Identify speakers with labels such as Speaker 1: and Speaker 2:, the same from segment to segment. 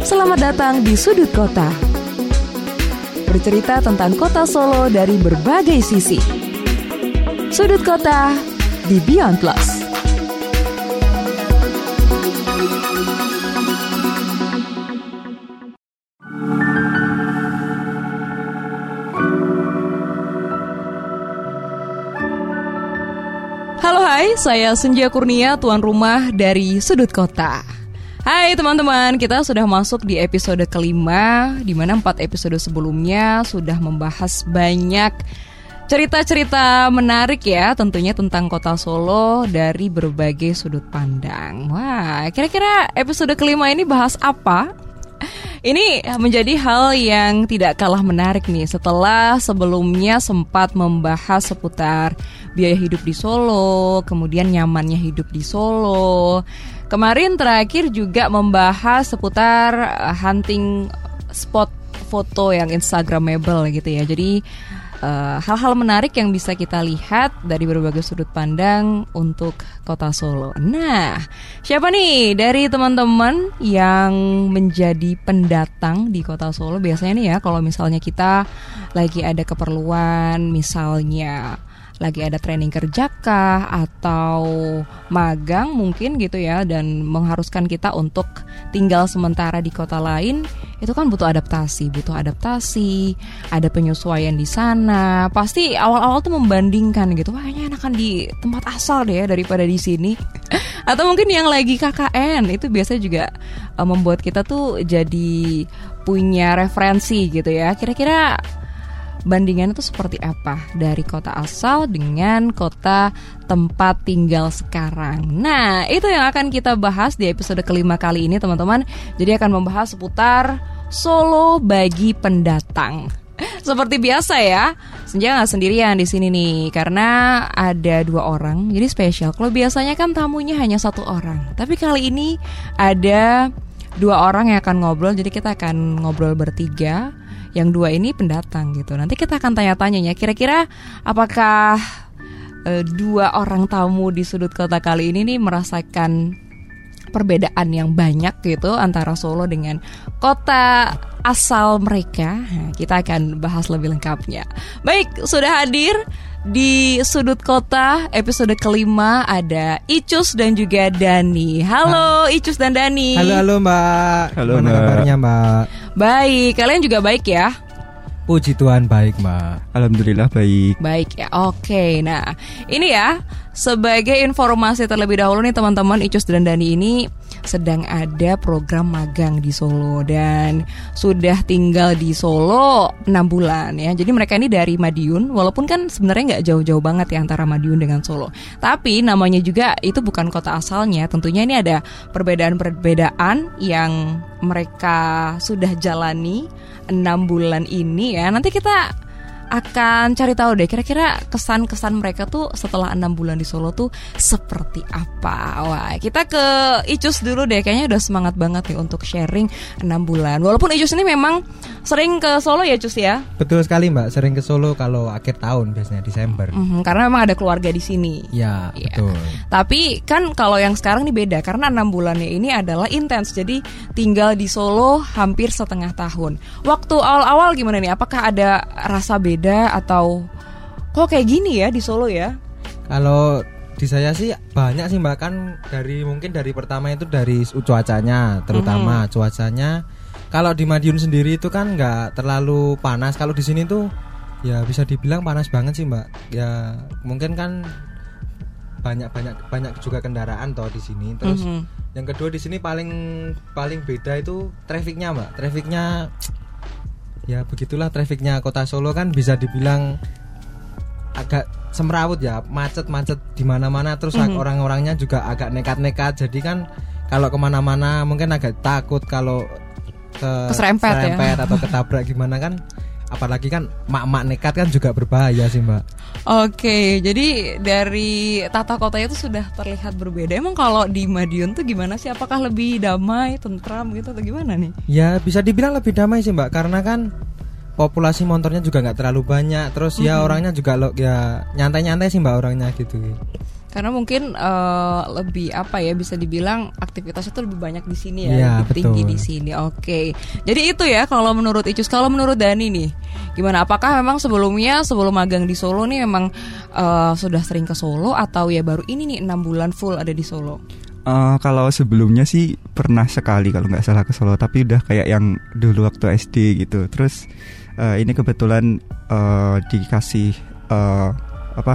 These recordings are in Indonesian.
Speaker 1: Selamat datang di Sudut Kota. Bercerita tentang kota Solo dari berbagai sisi. Sudut Kota di Beyond Plus. Saya Senja Kurnia, tuan rumah dari Sudut Kota. Hai teman-teman, kita sudah masuk di episode kelima, di mana empat episode sebelumnya sudah membahas banyak cerita-cerita menarik ya, tentunya tentang kota Solo dari berbagai sudut pandang. Wah, kira-kira episode kelima ini bahas apa? Ini menjadi hal yang tidak kalah menarik nih setelah sebelumnya sempat membahas seputar biaya hidup di Solo, kemudian nyamannya hidup di Solo. Kemarin terakhir juga membahas seputar uh, hunting spot foto yang instagramable gitu ya. Jadi uh, hal-hal menarik yang bisa kita lihat dari berbagai sudut pandang untuk kota Solo. Nah, siapa nih dari teman-teman yang menjadi pendatang di kota Solo? Biasanya nih ya, kalau misalnya kita lagi ada keperluan, misalnya lagi ada training kerja kah atau magang mungkin gitu ya dan mengharuskan kita untuk tinggal sementara di kota lain itu kan butuh adaptasi, butuh adaptasi, ada penyesuaian di sana. Pasti awal-awal tuh membandingkan gitu, wah kayaknya enakan di tempat asal deh ya daripada di sini. Atau mungkin yang lagi KKN itu biasanya juga uh, membuat kita tuh jadi punya referensi gitu ya. Kira-kira bandingannya itu seperti apa dari kota asal dengan kota tempat tinggal sekarang. Nah, itu yang akan kita bahas di episode kelima kali ini, teman-teman. Jadi akan membahas seputar Solo bagi pendatang. Seperti biasa ya, Senja nggak sendirian di sini nih, karena ada dua orang, jadi spesial. Kalau biasanya kan tamunya hanya satu orang, tapi kali ini ada dua orang yang akan ngobrol, jadi kita akan ngobrol bertiga yang dua ini pendatang gitu. Nanti kita akan tanya-tanya ya, kira-kira apakah e, dua orang tamu di sudut kota kali ini nih merasakan perbedaan yang banyak gitu antara Solo dengan kota asal mereka. Nah, kita akan bahas lebih lengkapnya. Baik, sudah hadir di sudut kota episode kelima ada Icus dan juga Dani. Halo Icus dan Dani.
Speaker 2: Halo halo Mbak.
Speaker 3: Halo Mbak.
Speaker 2: kabarnya Mbak?
Speaker 1: Baik, kalian juga baik ya?
Speaker 2: Puji Tuhan baik Mbak.
Speaker 3: Alhamdulillah baik.
Speaker 1: Baik ya. Oke. Nah, ini ya sebagai informasi terlebih dahulu nih teman-teman Icus dan Dani ini sedang ada program magang di Solo dan sudah tinggal di Solo 6 bulan ya. Jadi mereka ini dari Madiun walaupun kan sebenarnya nggak jauh-jauh banget ya antara Madiun dengan Solo. Tapi namanya juga itu bukan kota asalnya. Tentunya ini ada perbedaan-perbedaan yang mereka sudah jalani enam bulan ini ya. Nanti kita akan cari tahu deh kira-kira kesan-kesan mereka tuh setelah enam bulan di Solo tuh seperti apa. Wah, kita ke Icus dulu deh. Kayaknya udah semangat banget nih untuk sharing enam bulan. Walaupun Icus ini memang sering ke Solo ya, Cus ya.
Speaker 2: Betul sekali Mbak, sering ke Solo kalau akhir tahun biasanya Desember.
Speaker 1: Mhm, karena memang ada keluarga di sini.
Speaker 2: Ya,
Speaker 1: Iya.
Speaker 2: betul.
Speaker 1: Tapi kan kalau yang sekarang ini beda karena enam bulannya ini adalah intens. Jadi tinggal di Solo hampir setengah tahun. Waktu awal-awal gimana nih? Apakah ada rasa beda atau kok kayak gini ya di Solo ya?
Speaker 2: Kalau di saya sih banyak sih Mbak kan dari mungkin dari pertama itu dari cuacanya terutama
Speaker 1: Mm-hmm.
Speaker 2: cuacanya. Kalau di Madiun sendiri itu kan nggak terlalu panas. Kalau di sini tuh ya bisa dibilang panas banget sih Mbak. Ya mungkin kan banyak banyak banyak juga kendaraan toh di sini. Terus
Speaker 1: Mhm.
Speaker 2: yang kedua di sini paling paling beda itu trafiknya mbak trafiknya ya begitulah trafiknya kota Solo kan bisa dibilang agak semrawut ya macet-macet di mana-mana terus
Speaker 1: Mhm.
Speaker 2: orang-orangnya juga agak nekat-nekat jadi kan kalau ke mana-mana mungkin agak takut kalau ke
Speaker 1: Keserempet ya.
Speaker 2: serempet atau ketabrak gimana kan apalagi kan mak-mak nekat kan juga berbahaya sih mbak
Speaker 1: Oke, jadi dari tata kotanya itu sudah terlihat berbeda. Emang kalau di Madiun tuh gimana sih? Apakah lebih damai, tentram gitu atau gimana nih?
Speaker 2: Ya bisa dibilang lebih damai sih mbak karena kan populasi motornya juga nggak terlalu banyak terus ya orangnya juga lo ya nyantai-nyantai sih mbak orangnya gitu
Speaker 1: Karena mungkin eh, lebih apa ya bisa dibilang aktivitasnya tuh lebih banyak di sini ya,
Speaker 2: Iya,
Speaker 1: lebih tinggi
Speaker 2: betul.
Speaker 1: di sini. Oke. Jadi itu ya kalau menurut Icus, kalau menurut Dani nih, gimana? Apakah memang sebelumnya sebelum magang di Solo nih memang eh, sudah sering ke Solo atau ya baru ini nih enam bulan full ada di Solo?
Speaker 3: Eh, kalau sebelumnya sih pernah sekali kalau nggak salah ke Solo, tapi udah kayak yang dulu waktu SD gitu. Terus eh, ini kebetulan eh, dikasih eh, apa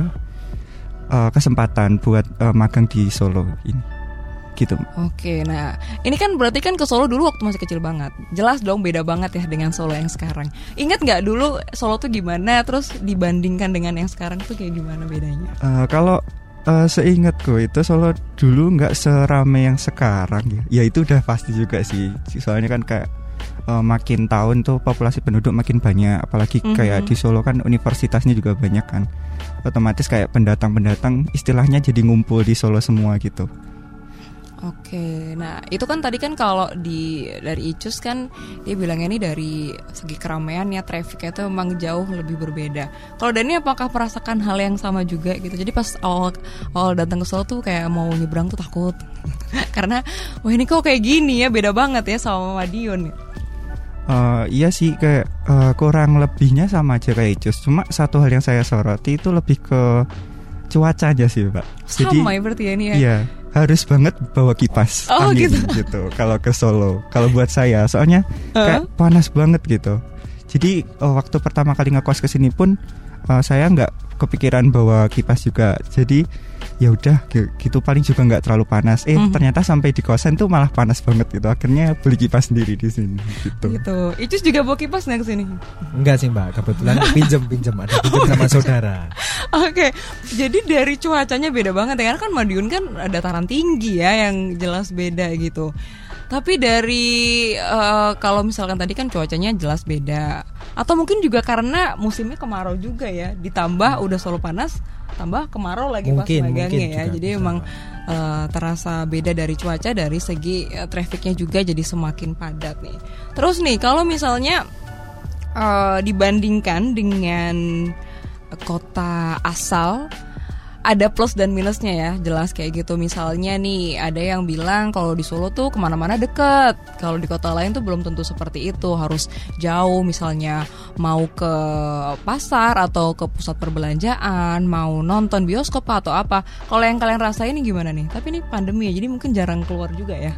Speaker 3: eh, kesempatan buat eh, magang di Solo ini, gitu.
Speaker 1: Oke, nah ini kan berarti kan ke Solo dulu waktu masih kecil banget. Jelas dong beda banget ya dengan Solo yang sekarang. Ingat nggak dulu Solo tuh gimana? Terus dibandingkan dengan yang sekarang tuh kayak gimana bedanya?
Speaker 3: Eh, kalau eh, seingatku itu Solo dulu nggak serame yang sekarang ya. Ya itu udah pasti juga sih. Soalnya kan kayak eh, makin tahun tuh populasi penduduk makin banyak. Apalagi
Speaker 1: Mhm.
Speaker 3: kayak di Solo kan universitasnya juga banyak kan. Otomatis kayak pendatang-pendatang istilahnya jadi ngumpul di Solo semua gitu.
Speaker 1: Oke, nah itu kan tadi kan kalau di dari Icus kan dia bilangnya ini dari segi keramaian ya trafficnya itu memang jauh lebih berbeda. Kalau Dani apakah merasakan hal yang sama juga gitu? Jadi pas awal awal datang ke Solo tuh kayak mau nyebrang tuh takut karena wah ini kok kayak gini ya beda banget ya sama Madiun.
Speaker 3: Eh, iya sih kayak eh, kurang lebihnya sama aja kayak Icus. Cuma satu hal yang saya soroti itu lebih ke cuaca aja sih, Pak.
Speaker 1: Sama ya berarti ya ini ya.
Speaker 3: Iya, harus banget bawa kipas
Speaker 1: Oh,
Speaker 3: angin
Speaker 1: gitu.
Speaker 3: gitu. Kalau ke Solo, kalau buat saya, soalnya kayak panas banget gitu. Jadi eh, waktu pertama kali ngekos ke sini pun eh, saya nggak kepikiran bawa kipas juga. Jadi ya udah gi- gitu paling juga nggak terlalu panas. Eh
Speaker 1: Mhm.
Speaker 3: ternyata sampai di kosan tuh malah panas banget gitu. Akhirnya beli kipas sendiri di sini gitu.
Speaker 1: Gitu. Icus juga bawa kipas nggak ke sini?
Speaker 2: enggak sih mbak kebetulan pinjem pinjem ada pinjem sama saudara
Speaker 1: Oke, jadi dari cuacanya beda banget ya karena kan Madiun kan dataran tinggi ya yang jelas beda gitu. Tapi dari eh, kalau misalkan tadi kan cuacanya jelas beda, atau mungkin juga karena musimnya kemarau juga ya, ditambah udah solo panas, tambah kemarau lagi
Speaker 2: Mungkin,
Speaker 1: pas magangnya ya. Jadi
Speaker 2: bisa,
Speaker 1: emang eh, terasa beda dari cuaca dari segi eh, trafficnya juga jadi semakin padat nih. Terus nih kalau misalnya eh, dibandingkan dengan kota asal ada plus dan minusnya ya jelas kayak gitu. Misalnya nih ada yang bilang kalau di Solo tuh ke mana-mana deket. Kalau di kota lain tuh belum tentu seperti itu. Harus jauh misalnya mau ke pasar atau ke pusat perbelanjaan mau nonton bioskop atau apa. Kalau yang kalian rasain ini gimana nih? Tapi ini pandemi ya jadi mungkin jarang keluar juga ya.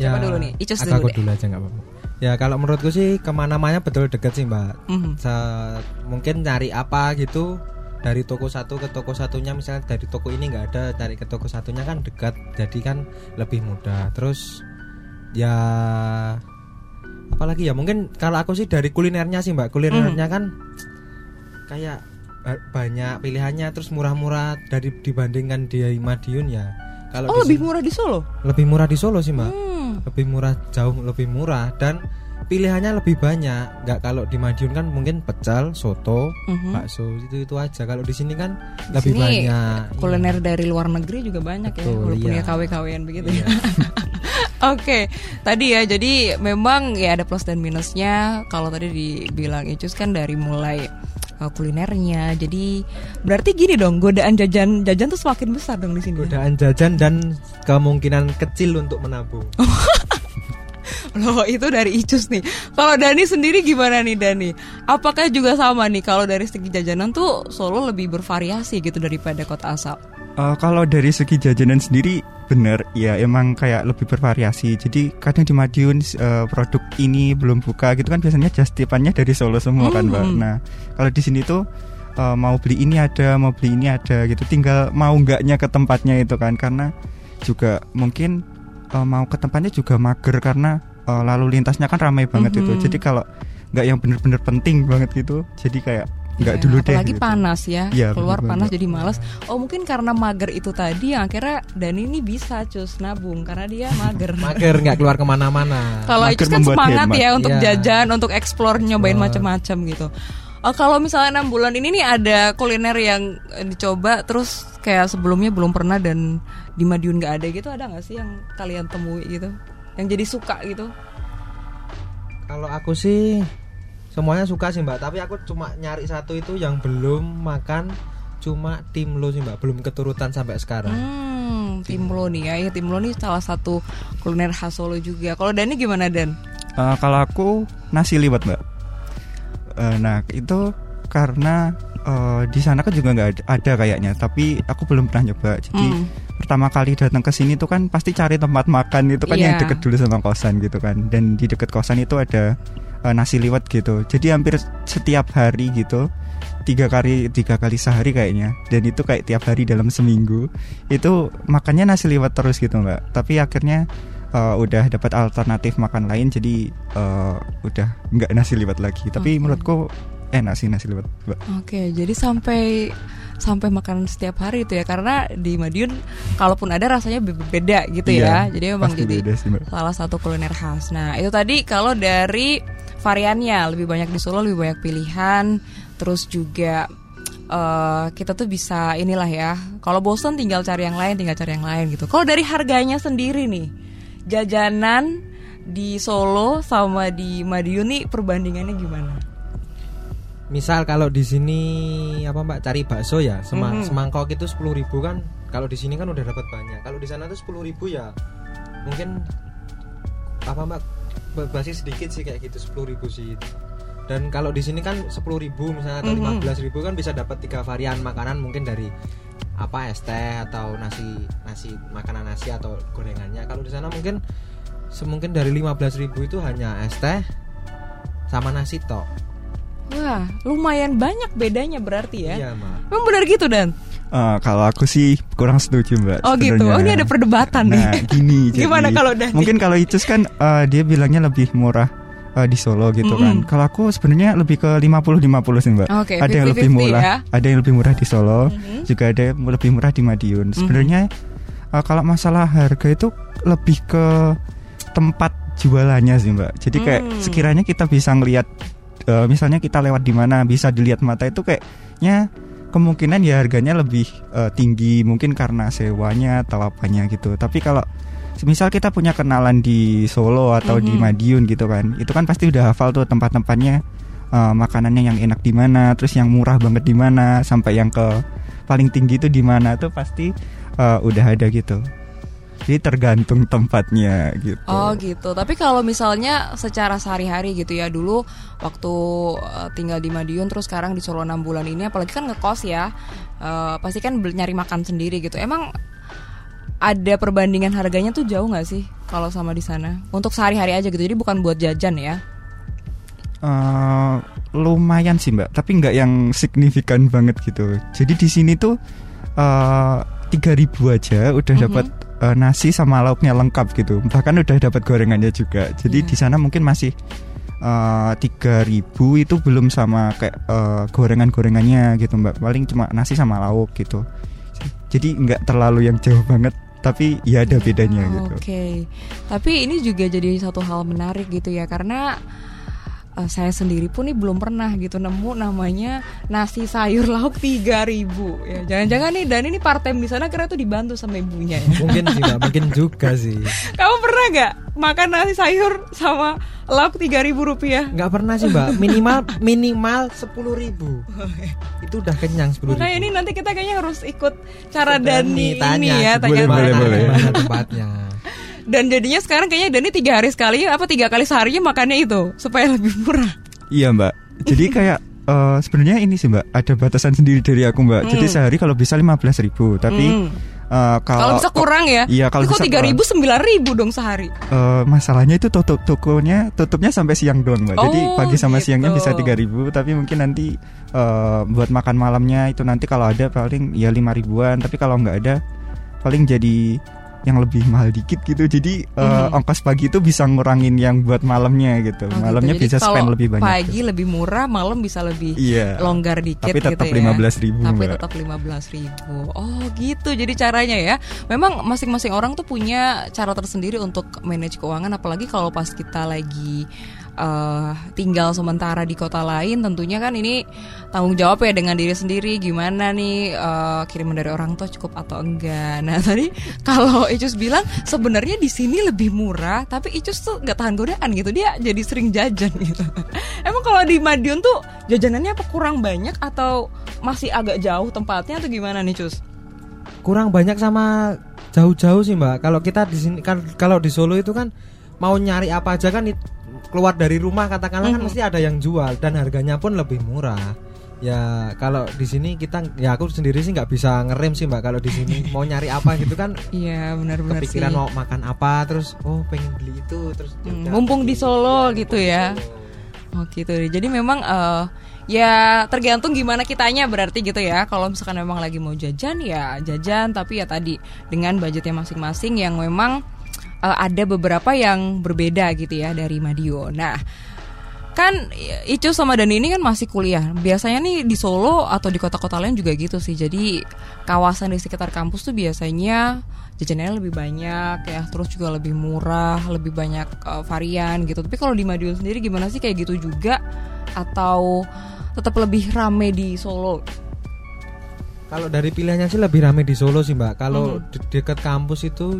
Speaker 1: Siapa dulu nih? Icus dulu
Speaker 2: aku
Speaker 1: deh.
Speaker 2: dulu aja nggak apa-apa. Ya kalau menurutku sih ke mana-mana betul deket sih mbak.
Speaker 1: Mhm.
Speaker 2: Se- mungkin cari apa gitu dari toko satu ke toko satunya misalnya dari toko ini nggak ada cari ke toko satunya kan dekat jadi kan lebih mudah. Terus ya apalagi ya mungkin kalau aku sih dari kulinernya sih mbak. Kulinernya kan kayak ba- banyak pilihannya terus murah-murah dari dibandingkan di Madiun ya. Kalau
Speaker 1: oh
Speaker 2: di
Speaker 1: lebih murah di Solo?
Speaker 2: Lebih murah di Solo sih mbak.
Speaker 1: Hmm.
Speaker 2: lebih murah jauh lebih murah dan pilihannya lebih banyak nggak kalau di Madiun kan mungkin pecel soto
Speaker 1: Mhm.
Speaker 2: bakso itu itu aja kalau di sini kan
Speaker 1: Di
Speaker 2: lebih
Speaker 1: sini
Speaker 2: banyak
Speaker 1: kuliner dari luar negeri juga banyak ya
Speaker 2: Betul,
Speaker 1: walaupun
Speaker 2: iya.
Speaker 1: ya KW-KWan begitu
Speaker 2: Iya.
Speaker 1: ya. Oke, tadi ya jadi memang ya ada plus dan minusnya. Kalau tadi dibilang Icus kan dari mulai uh, kulinernya. Jadi berarti gini dong, godaan jajan jajan tuh semakin besar dong di sini. ya?
Speaker 2: godaan jajan dan kemungkinan kecil untuk menabung
Speaker 1: Loh, itu dari Icus nih. Kalau Dani sendiri gimana nih Dani? Apakah juga sama nih kalau dari segi jajanan tuh Solo lebih bervariasi gitu daripada kota asal?
Speaker 3: Eh, kalau dari segi jajanan sendiri bener ya emang kayak lebih bervariasi jadi kadang di Madiun eh, produk ini belum buka gitu kan biasanya just tipannya dari Solo semua kan mbak
Speaker 1: Hmm.
Speaker 3: nah kalau di sini tuh eh, mau beli ini ada mau beli ini ada gitu tinggal mau enggaknya ke tempatnya itu kan karena juga mungkin eh, mau ke tempatnya juga mager karena eh, lalu lintasnya kan ramai banget itu
Speaker 1: Mhm.
Speaker 3: jadi kalau nggak yang bener-bener penting banget gitu jadi kayak nggak
Speaker 1: Ya,
Speaker 3: dulu deh
Speaker 1: apalagi
Speaker 3: gitu.
Speaker 1: panas ya,
Speaker 3: Iya,
Speaker 1: keluar
Speaker 3: bener
Speaker 1: panas
Speaker 3: banget.
Speaker 1: jadi males. Oh mungkin karena mager itu tadi yang akhirnya Dani ini bisa cus nabung karena dia mager.
Speaker 2: mager nggak keluar ke mana-mana
Speaker 1: Kalau
Speaker 3: Mager
Speaker 1: itu kan
Speaker 3: membuat
Speaker 1: semangat
Speaker 3: hemat.
Speaker 1: ya untuk
Speaker 2: Iya.
Speaker 1: jajan, untuk explore, nyobain macam-macam gitu. Oh, kalau misalnya enam bulan ini nih ada kuliner yang dicoba terus kayak sebelumnya belum pernah dan di Madiun nggak ada gitu ada nggak sih yang kalian temui gitu? Yang jadi suka gitu?
Speaker 2: kalau aku sih semuanya suka sih mbak tapi aku cuma nyari satu itu yang belum makan cuma timlo sih mbak belum keturutan sampai sekarang
Speaker 1: Hmm, timlo nih ya, ya timlo nih salah satu kuliner khas Solo juga. Kalau Dani gimana Dan?
Speaker 3: Eh, kalau aku nasi liwet mbak. Eh, nah itu karena eh, di sana kan juga nggak ada, ada kayaknya, tapi aku belum pernah nyoba. Jadi
Speaker 1: Hmm.
Speaker 3: pertama kali datang ke sini tuh kan pasti cari tempat makan itu kan yang
Speaker 1: Iya.
Speaker 3: deket dulu sama kosan gitu kan. Dan di deket kosan itu ada eh, nasi liwet gitu. Jadi hampir setiap hari gitu tiga kali tiga kali sehari kayaknya dan itu kayak tiap hari dalam seminggu itu makannya nasi liwet terus gitu mbak tapi akhirnya eh, udah dapat alternatif makan lain jadi eh, udah nggak nasi liwet lagi tapi
Speaker 1: Oke.
Speaker 3: menurutku enak sih nasi liwet mbak
Speaker 1: Oke, jadi sampai sampai makan setiap hari itu ya karena di Madiun kalaupun ada rasanya be- beda gitu ya.
Speaker 3: Iya,
Speaker 1: Jadi memang jadi
Speaker 3: beda sih, Mbak.
Speaker 1: salah satu kuliner khas. Nah, itu tadi kalau dari variannya lebih banyak di Solo lebih banyak pilihan, terus juga eh, kita tuh bisa inilah ya. Kalau bosen tinggal cari yang lain, tinggal cari yang lain gitu. Kalau dari harganya sendiri nih, jajanan di Solo sama di Madiun nih perbandingannya gimana?
Speaker 2: Misal kalau di sini apa mbak cari bakso ya sema-
Speaker 1: Mhm.
Speaker 2: semangkok itu sepuluh ribu kan kalau di sini kan udah dapat banyak. Kalau di sana tuh sepuluh ribu ya mungkin apa mbak ba- masih sedikit sih kayak gitu sepuluh ribu sih. Dan kalau di sini kan sepuluh ribu misalnya atau lima belas ribu kan bisa dapat tiga varian makanan mungkin dari apa es teh atau nasi nasi makanan nasi atau gorengannya. Kalau di sana mungkin semungkin dari 15.000 ribu itu hanya es teh sama nasi tok
Speaker 1: Wah, lumayan banyak bedanya berarti ya.
Speaker 2: iya mbak
Speaker 1: Memang benar gitu dan.
Speaker 3: Eh, kalau aku sih kurang setuju mbak
Speaker 1: Oh gitu.
Speaker 3: sebenarnya.
Speaker 1: Oh ini ada perdebatan
Speaker 3: nah
Speaker 1: nih.
Speaker 3: gini jadi
Speaker 1: Gimana kalau Dani?
Speaker 3: mungkin kalau Icus kan eh, dia bilangnya lebih murah eh, di Solo gitu
Speaker 1: Mm-mm.
Speaker 3: kan kalau aku sebenarnya lebih ke 50-50 sih mbak
Speaker 1: Oke,
Speaker 3: ada yang lebih
Speaker 1: 50-50
Speaker 3: murah
Speaker 1: ya.
Speaker 3: ada yang lebih murah di Solo
Speaker 1: Mhm.
Speaker 3: juga ada yang lebih murah di Madiun sebenarnya eh, kalau masalah harga itu lebih ke tempat jualannya sih mbak jadi kayak
Speaker 1: Hmm.
Speaker 3: sekiranya kita bisa ngelihat eh, misalnya kita lewat di mana bisa dilihat mata itu kayaknya kemungkinan ya harganya lebih eh, tinggi mungkin karena sewanya atau apanya gitu tapi kalau semisal kita punya kenalan di Solo atau di
Speaker 1: Mhm.
Speaker 3: Madiun gitu kan itu kan pasti udah hafal tuh tempat-tempatnya eh, makanannya yang enak di mana terus yang murah banget di mana sampai yang ke paling tinggi itu di mana tuh pasti eh, udah ada gitu jadi tergantung tempatnya gitu
Speaker 1: Oh gitu. Tapi kalau misalnya secara sehari-hari gitu ya dulu waktu eh, tinggal di Madiun terus sekarang di Solo 6 bulan ini apalagi kan ngekos ya. eh, pasti kan nyari makan sendiri gitu. Emang ada perbandingan harganya tuh jauh nggak sih kalau sama di sana? Untuk sehari-hari aja gitu. Jadi bukan buat jajan ya.
Speaker 3: Eh, lumayan sih mbak tapi nggak yang signifikan banget gitu jadi di sini tuh tiga ribu aja udah
Speaker 1: Mhm.
Speaker 3: dapat eh, nasi sama lauknya lengkap gitu. Bahkan udah dapat gorengannya juga. Jadi
Speaker 1: Iya.
Speaker 3: di sana mungkin masih tiga ribu itu belum sama kayak eh, gorengan-gorengannya gitu mbak. Paling cuma nasi sama lauk gitu. Jadi nggak terlalu yang jauh banget tapi ya ada bedanya
Speaker 1: Ah,
Speaker 3: gitu.
Speaker 1: Oke, tapi ini juga jadi satu hal menarik gitu ya karena eh, saya sendiri pun nih belum pernah gitu nemu namanya nasi sayur lauk 3000 ya. Jangan-jangan nih dan ini part time di sana karena tuh dibantu sama ibunya ya.
Speaker 2: mungkin sih mbak mungkin juga sih
Speaker 1: Kamu pernah nggak makan nasi sayur sama lauk 3000 rupiah?
Speaker 2: nggak pernah sih mbak minimal minimal sepuluh ribu itu udah kenyang sepuluh
Speaker 1: Makanya ini nanti kita kayaknya harus ikut cara Dani ini ya
Speaker 3: Boleh,
Speaker 1: tanya
Speaker 3: boleh, boleh.
Speaker 2: mana tempatnya
Speaker 1: Dan jadinya sekarang kayaknya Dani tiga hari sekali apa tiga kali seharinya makannya itu supaya lebih murah.
Speaker 3: Iya mbak. Jadi kayak eh, sebenarnya ini sih mbak ada batasan sendiri dari aku mbak. Jadi
Speaker 1: Hmm.
Speaker 3: sehari kalau bisa 15.000 ribu. Tapi
Speaker 1: Hmm.
Speaker 3: eh,
Speaker 1: Kalau
Speaker 3: kalau
Speaker 1: bisa kurang ya?
Speaker 3: Iya kalau bisa
Speaker 1: tiga ribu sembilan ribu dong sehari?
Speaker 3: Eh, masalahnya itu tutup tokonya tutupnya sampai siang doang mbak. Jadi
Speaker 1: Oh,
Speaker 3: pagi sama
Speaker 1: gitu.
Speaker 3: siangnya bisa 3000 tapi mungkin nanti eh, buat makan malamnya itu nanti kalau ada paling ya lima ribuan. Tapi kalau nggak ada paling jadi yang lebih mahal dikit gitu. Jadi eh,
Speaker 1: Mhm.
Speaker 3: ongkos pagi itu bisa ngurangin yang buat malamnya gitu.
Speaker 1: Oh,
Speaker 3: malamnya
Speaker 1: gitu. Jadi
Speaker 3: bisa spend lebih banyak.
Speaker 1: Pagi lebih murah, malam bisa lebih
Speaker 3: Iya.
Speaker 1: longgar dikit
Speaker 3: Tapi tetap
Speaker 1: gitu ya.
Speaker 3: 15.000,
Speaker 1: Tapi
Speaker 3: Mbak.
Speaker 1: tetap 15.000 ribu. Oh gitu. Jadi caranya ya. Memang masing-masing orang tuh punya cara tersendiri untuk manage keuangan. Apalagi kalau pas kita lagi eh, tinggal sementara di kota lain tentunya kan ini tanggung jawab ya dengan diri sendiri. Gimana nih eh, kiriman dari orang tua cukup atau enggak? Nah tadi kalau Icus bilang sebenarnya di sini lebih murah tapi Icus tuh nggak tahan godaan gitu. Dia jadi sering jajan gitu. Emang kalau di Madiun tuh jajanannya apa kurang banyak atau masih agak jauh tempatnya atau gimana nih Cus?
Speaker 2: kurang banyak sama jauh-jauh sih mbak. Kalau kita di sini kan kalau di Solo itu kan mau nyari apa aja kan keluar dari rumah katakanlah kan
Speaker 1: Mhm.
Speaker 2: mesti ada yang jual dan harganya pun lebih murah ya kalau di sini kita ya aku sendiri sih nggak bisa ngerem sih mbak kalau di sini mau nyari apa gitu kan
Speaker 1: Iya benar-benar sih.
Speaker 2: kepikiran mau makan apa terus oh pengen beli itu terus ya
Speaker 1: Hmm, mumpung di. Solo
Speaker 2: Iya,
Speaker 1: gitu ya.
Speaker 2: Solo.
Speaker 1: Oh gitu. Jadi memang eh, ya tergantung gimana kitanya berarti gitu ya. Kalau misalkan memang lagi mau jajan ya jajan tapi ya tadi dengan budgetnya masing-masing yang memang eh, ada beberapa yang berbeda gitu ya dari Madio. Nah, kan Icu sama Dani ini kan masih kuliah. Biasanya nih di Solo atau di kota-kota lain juga gitu sih. Jadi kawasan di sekitar kampus tuh biasanya jajanannya lebih banyak ya, terus juga lebih murah, lebih banyak eh, varian gitu. Tapi kalau di Madiun sendiri gimana sih kayak gitu juga atau tetap lebih rame di Solo?
Speaker 2: Kalau dari pilihannya sih lebih rame di Solo sih mbak. Kalau
Speaker 1: Mhm.
Speaker 2: di dekat kampus itu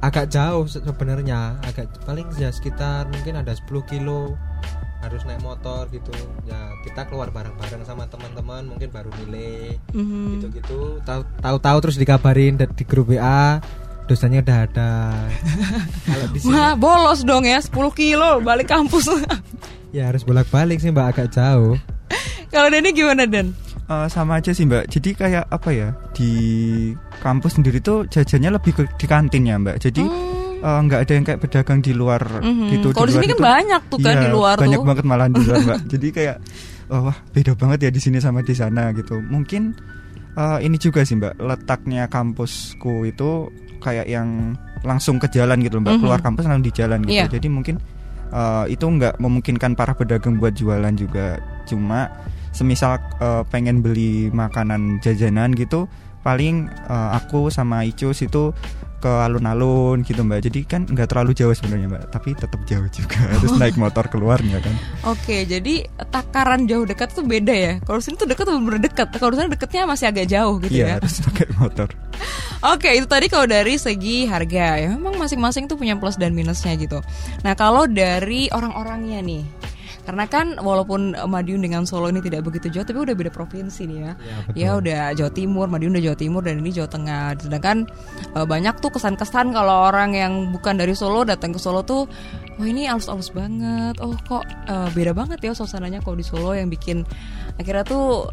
Speaker 2: agak jauh se- sebenarnya. Agak paling ya sekitar mungkin ada 10 kilo harus naik motor gitu. Ya kita keluar bareng-bareng sama teman-teman mungkin baru milih
Speaker 1: Mhm.
Speaker 2: gitu-gitu. Tahu- Tahu-tahu terus dikabarin di grup WA dosanya udah ada. Kalau di sini
Speaker 1: Wah bolos dong ya 10 kilo balik kampus.
Speaker 2: ya harus bolak-balik sih mbak agak jauh.
Speaker 1: kalau Dani gimana Dan?
Speaker 3: Eh, sama aja sih mbak. Jadi kayak apa ya di kampus sendiri tuh jajannya lebih ke di kantin ya mbak. Jadi
Speaker 1: Hmm.
Speaker 3: eh, nggak ada yang kayak pedagang di luar
Speaker 1: Mhm.
Speaker 3: gitu.
Speaker 1: Kalau di sini kan
Speaker 3: itu-
Speaker 1: banyak tuh kan
Speaker 3: Iya,
Speaker 1: di luar
Speaker 3: banyak
Speaker 1: tuh.
Speaker 3: banget malahan di luar mbak. Jadi kayak oh, wah beda banget ya di sini sama di sana gitu. Mungkin eh, ini juga sih mbak letaknya kampusku itu kayak yang langsung ke jalan gitu mbak.
Speaker 1: Mhm.
Speaker 3: Keluar kampus langsung di jalan gitu.
Speaker 1: Iya.
Speaker 3: Jadi mungkin eh, itu nggak memungkinkan para pedagang buat jualan juga. Cuma semisal eh, pengen beli makanan jajanan gitu paling eh, aku sama Icus itu ke alun-alun gitu mbak jadi kan nggak terlalu jauh sebenarnya mbak tapi tetap jauh juga harus naik motor keluarnya kan
Speaker 1: Oke, jadi takaran jauh dekat tuh beda ya. Kalau sini tuh dekat tuh bener dekat. Kalau sana dekatnya masih agak jauh gitu ya.
Speaker 3: iya harus pakai motor
Speaker 1: Oke, itu tadi kalau dari segi harga ya. Memang masing-masing tuh punya plus dan minusnya gitu. Nah, kalau dari orang-orangnya nih. Karena kan walaupun Madiun dengan Solo ini tidak begitu jauh, tapi udah beda provinsi nih ya.
Speaker 2: Ya, betul.
Speaker 1: Ya udah Jawa Timur, Madiun udah Jawa Timur dan ini Jawa Tengah. Sedangkan eh, banyak tuh kesan-kesan kalau orang yang bukan dari Solo datang ke Solo tuh, wah ini alus-alus banget. Oh kok eh, beda banget ya suasananya kalau di Solo yang bikin akhirnya tuh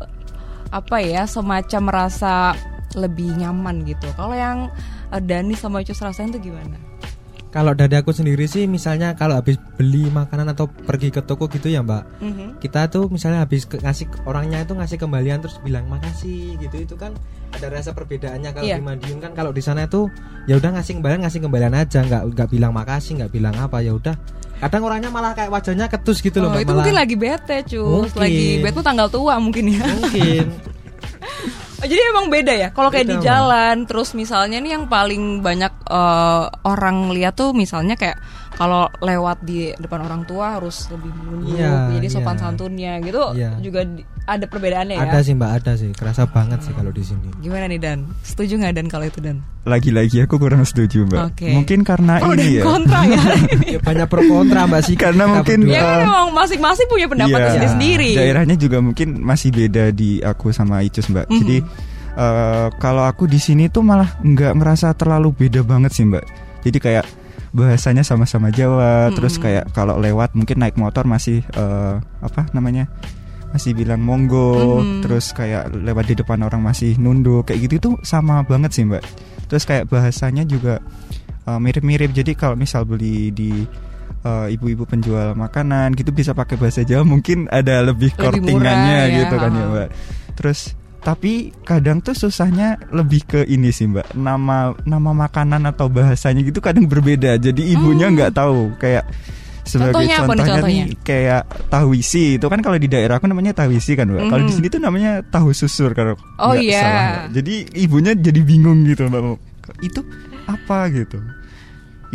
Speaker 1: apa ya semacam merasa lebih nyaman gitu. Kalau yang eh, Dani sama Icus rasain tuh gimana?
Speaker 2: Kalau dari aku sendiri sih misalnya kalau habis beli makanan atau pergi ke toko gitu ya mbak
Speaker 1: Mhm.
Speaker 2: kita tuh misalnya habis ke- ngasih orangnya itu ngasih kembalian terus bilang makasih gitu itu kan ada rasa perbedaannya kalau
Speaker 1: Iya.
Speaker 2: di Madiun kan kalau di sana itu ya udah ngasih kembalian ngasih kembalian aja nggak nggak bilang makasih nggak bilang apa ya udah kadang orangnya malah kayak wajahnya ketus gitu loh
Speaker 1: Oh,
Speaker 2: Mbak,
Speaker 1: itu
Speaker 2: malah.
Speaker 1: mungkin lagi bete, cus.
Speaker 2: Mungkin.
Speaker 1: Lagi bete tanggal tua mungkin ya.
Speaker 2: mungkin
Speaker 1: jadi emang beda ya. Kalau kayak di jalan, terus misalnya nih yang paling banyak eh, orang lihat tuh misalnya kayak kalau lewat di depan orang tua harus lebih menunduk,
Speaker 2: Iya,
Speaker 1: jadi sopan
Speaker 2: iya.
Speaker 1: santunnya gitu.
Speaker 2: Iya.
Speaker 1: Juga di- ada perbedaannya ya.
Speaker 2: ada sih mbak ada sih kerasa banget sih kalau di sini
Speaker 1: Gimana nih Dan? Setuju nggak Dan kalau itu Dan?
Speaker 3: lagi-lagi aku kurang setuju mbak
Speaker 1: Oke.
Speaker 3: mungkin karena
Speaker 1: Pro dan
Speaker 3: ini ya
Speaker 1: kontra ya.
Speaker 2: ya, banyak pro kontra mbak sih
Speaker 3: Karena
Speaker 2: kita
Speaker 3: mungkin-
Speaker 1: ya kan memang masing-masing punya pendapat
Speaker 3: Iya,
Speaker 1: sendiri-sendiri.
Speaker 3: daerahnya juga mungkin masih beda di aku sama Icus mbak
Speaker 1: Mhm.
Speaker 3: jadi eh, kalau aku di sini tuh malah nggak ngerasa terlalu beda banget sih mbak jadi kayak bahasanya sama-sama Jawa. Terus
Speaker 1: Mhm.
Speaker 3: kayak kalau lewat mungkin naik motor masih eh, apa namanya masih bilang monggo.
Speaker 1: Mhm.
Speaker 3: terus kayak lewat di depan orang masih nunduk kayak gitu tuh sama banget sih mbak. Terus kayak bahasanya juga eh, mirip-mirip. Jadi kalau misal beli di eh, ibu-ibu penjual makanan gitu bisa pakai bahasa Jawa mungkin ada lebih kortingannya
Speaker 1: ya,
Speaker 3: gitu kan ya mbak. Terus tapi kadang tuh susahnya lebih ke ini sih mbak nama nama makanan atau bahasanya gitu kadang berbeda jadi ibunya
Speaker 1: Hmm.
Speaker 3: nggak tahu kayak sebagai
Speaker 1: Contohnya apa nih
Speaker 3: contohnya
Speaker 1: contohnya?
Speaker 3: nih kayak tahu isi itu kan kalau di daerah aku namanya tahu isi kan mbak kalau di
Speaker 1: Mhm.
Speaker 3: sini tuh namanya tahu susur kalau
Speaker 1: Oh, iya.
Speaker 3: salah, Mbak. jadi ibunya jadi bingung gitu mbak itu apa gitu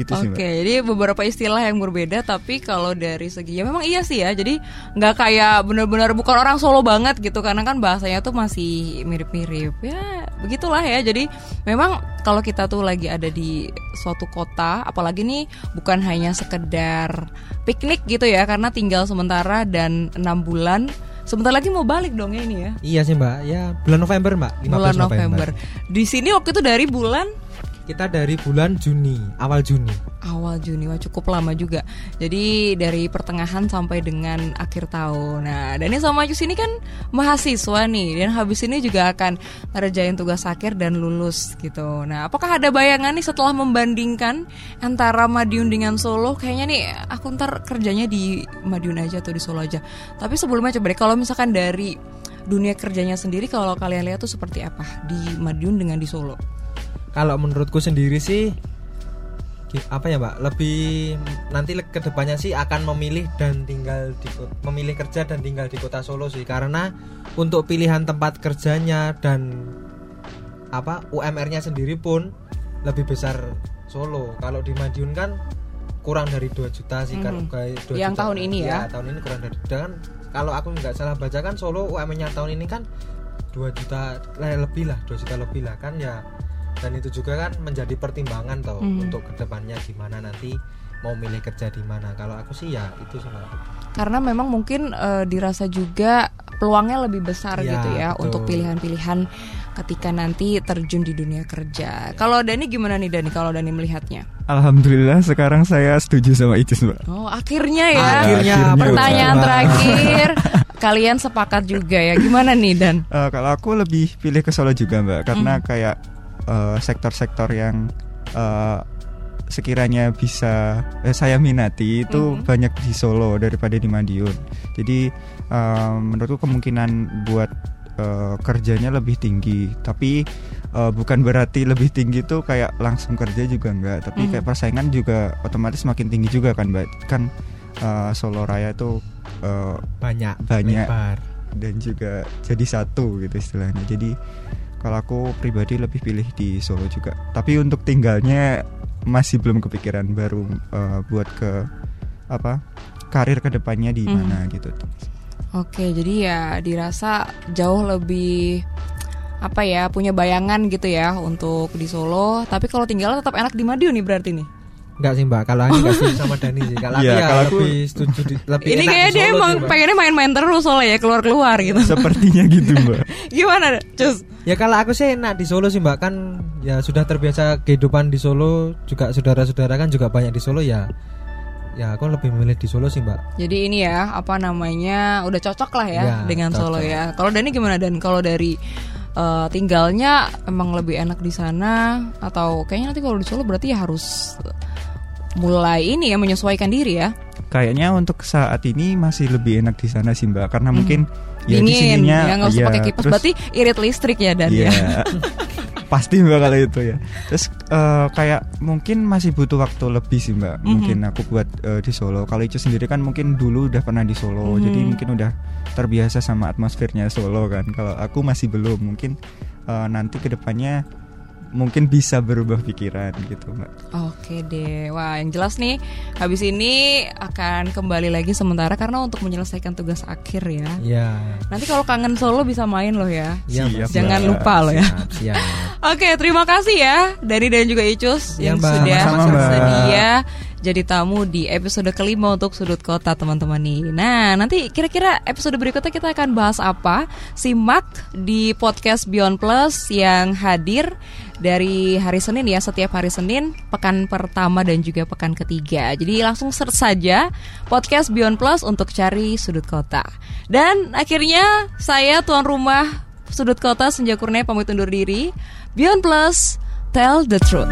Speaker 3: gitu sih
Speaker 1: Oke, jadi beberapa istilah yang berbeda, tapi kalau dari segi ya memang iya sih ya. Jadi nggak kayak benar-benar bukan orang Solo banget gitu, karena kan bahasanya tuh masih mirip-mirip. Ya begitulah ya. Jadi memang kalau kita tuh lagi ada di suatu kota, apalagi nih bukan hanya sekedar piknik gitu ya, karena tinggal sementara dan enam bulan. Sebentar lagi mau balik dong ya ini ya.
Speaker 2: Iya sih mbak, ya bulan November mbak, 15
Speaker 1: Bulan November. Di sini waktu itu dari bulan
Speaker 2: Kita dari bulan Juni, awal Juni.
Speaker 1: awal Juni wah cukup lama juga. Jadi dari pertengahan sampai dengan akhir tahun. Nah Dani sama Cus ini kan mahasiswa nih dan habis ini juga akan ngerjain tugas akhir dan lulus gitu. Nah apakah ada bayangan nih setelah membandingkan antara Madiun dengan Solo? Kayaknya nih aku ntar kerjanya di Madiun aja atau di Solo aja. Tapi sebelumnya coba deh kalau misalkan dari dunia kerjanya sendiri kalau kalian lihat tuh seperti apa di Madiun dengan di Solo
Speaker 2: Kalau menurutku sendiri sih apa ya mbak, lebih nanti ke depannya sih akan memilih dan tinggal di memilih kerja dan tinggal di kota Solo sih karena untuk pilihan tempat kerjanya dan apa UMR-nya sendiri pun lebih besar Solo. Kalau di Madiun kan kurang dari 2 juta sih kan
Speaker 1: Mhm.
Speaker 2: kayak 2
Speaker 1: Yang
Speaker 2: juta.
Speaker 1: tahun ini ya?
Speaker 2: tahun ini kurang dari dan kalau aku nggak salah baca kan Solo UMR-nya tahun ini kan 2 juta eh, lebih lah 2 juta lebih lah kan ya dan itu juga kan menjadi pertimbangan toh
Speaker 1: Mhm.
Speaker 2: untuk ke depannya gimana nanti mau milih kerja di mana kalau aku sih ya itu sih Mbak.
Speaker 1: karena memang mungkin eh, dirasa juga peluangnya lebih besar
Speaker 2: Iya,
Speaker 1: gitu ya
Speaker 2: betul.
Speaker 1: untuk pilihan-pilihan ketika nanti terjun di dunia kerja. Kalau Dani gimana nih Dani kalau Dani melihatnya?
Speaker 3: Alhamdulillah sekarang saya setuju sama Icis mbak
Speaker 1: Oh, akhirnya ya.
Speaker 2: Akhirnya,
Speaker 1: Pertanyaan
Speaker 2: Mbak.
Speaker 1: terakhir. Kalian sepakat juga ya. Gimana nih Dan?
Speaker 3: Eh, kalau aku lebih pilih ke Solo juga mbak karena
Speaker 1: Hmm.
Speaker 3: kayak eh, sektor-sektor yang eh, sekiranya bisa eh, saya minati itu
Speaker 1: Mhm.
Speaker 3: banyak di Solo daripada di Madiun jadi eh, menurutku kemungkinan buat eh, kerjanya lebih tinggi tapi eh, bukan berarti lebih tinggi itu kayak langsung kerja juga enggak tapi
Speaker 1: Mhm.
Speaker 3: kayak persaingan juga otomatis makin tinggi juga kan mbak kan eh, Solo Raya itu eh,
Speaker 2: banyak
Speaker 3: Banyak.
Speaker 2: lebar.
Speaker 3: dan juga jadi satu gitu istilahnya. Jadi kalau aku pribadi lebih pilih di Solo juga. Tapi untuk tinggalnya masih belum kepikiran baru eh, buat ke apa karir ke depannya di
Speaker 1: Hmm.
Speaker 3: mana gitu.
Speaker 1: Oke, jadi ya dirasa jauh lebih apa ya punya bayangan gitu ya untuk di Solo. Tapi kalau tinggal tetap enak di Madiun nih berarti nih.
Speaker 2: Enggak sih Mbak, kalau aku nggak setuju sama Dani sih. Kalau aku
Speaker 3: Iya,
Speaker 2: ya
Speaker 3: kalau aku-
Speaker 2: lebih setuju di, lebih
Speaker 1: Ini kayaknya dia
Speaker 2: Solo
Speaker 1: emang
Speaker 2: sih,
Speaker 1: pengennya main-main terus soalnya ya keluar-keluar gitu.
Speaker 3: Sepertinya gitu mbak.
Speaker 1: Gimana, Cus?
Speaker 2: Ya kalau aku sih enak di Solo sih Mbak kan ya sudah terbiasa kehidupan di Solo juga saudara-saudara kan juga banyak di Solo ya. Ya aku lebih memilih di Solo sih Mbak.
Speaker 1: Jadi ini ya apa namanya udah cocok lah ya
Speaker 2: Ya,
Speaker 1: dengan Solo
Speaker 2: cocok.
Speaker 1: ya. Kalau Dani gimana dan kalau dari eh, tinggalnya emang lebih enak di sana atau kayaknya nanti kalau di Solo berarti ya harus mulai ini ya menyesuaikan diri ya.
Speaker 3: Kayaknya untuk saat ini masih lebih enak di sana sih mbak karena mungkin ya di
Speaker 1: Hmm. Dingin
Speaker 3: sininya
Speaker 1: ya nggak usah
Speaker 3: ya,
Speaker 1: pakai kipas
Speaker 3: terus-
Speaker 1: berarti irit listrik ya dan
Speaker 3: Iya.
Speaker 1: ya.
Speaker 3: Pasti mbak kalau itu ya. Terus eh, kayak mungkin masih butuh waktu lebih sih mbak.
Speaker 1: Mhm.
Speaker 3: Mungkin aku buat eh, di Solo. Kalau itu sendiri kan mungkin dulu udah pernah di Solo.
Speaker 1: Mhm.
Speaker 3: Jadi mungkin udah terbiasa sama atmosfernya Solo kan. Kalau aku masih belum. Mungkin eh, nanti ke depannya mungkin bisa berubah pikiran gitu mbak.
Speaker 1: Oke deh, wah yang jelas nih habis ini akan kembali lagi sementara karena untuk menyelesaikan tugas akhir ya.
Speaker 2: Iya.
Speaker 1: Nanti kalau kangen Solo bisa main loh ya.
Speaker 2: Iya.
Speaker 1: Jangan
Speaker 3: Mbak.
Speaker 1: lupa loh ya.
Speaker 2: Siap.
Speaker 1: Oke, terima kasih ya dari dan juga Icus
Speaker 2: Ya,
Speaker 1: yang
Speaker 2: Mbak.
Speaker 1: sudah bersedia jadi tamu di episode kelima untuk sudut kota teman-teman nih. Nah, nanti kira-kira episode berikutnya kita akan bahas apa? Simak di podcast Beyond Plus yang hadir dari hari Senin ya, setiap hari Senin, pekan pertama dan juga pekan ketiga. Jadi langsung search saja podcast Beyond Plus untuk cari sudut kota. Dan akhirnya saya tuan rumah Sudut Kota Senja Kurnia pamit undur diri. Beyond Plus, tell the truth.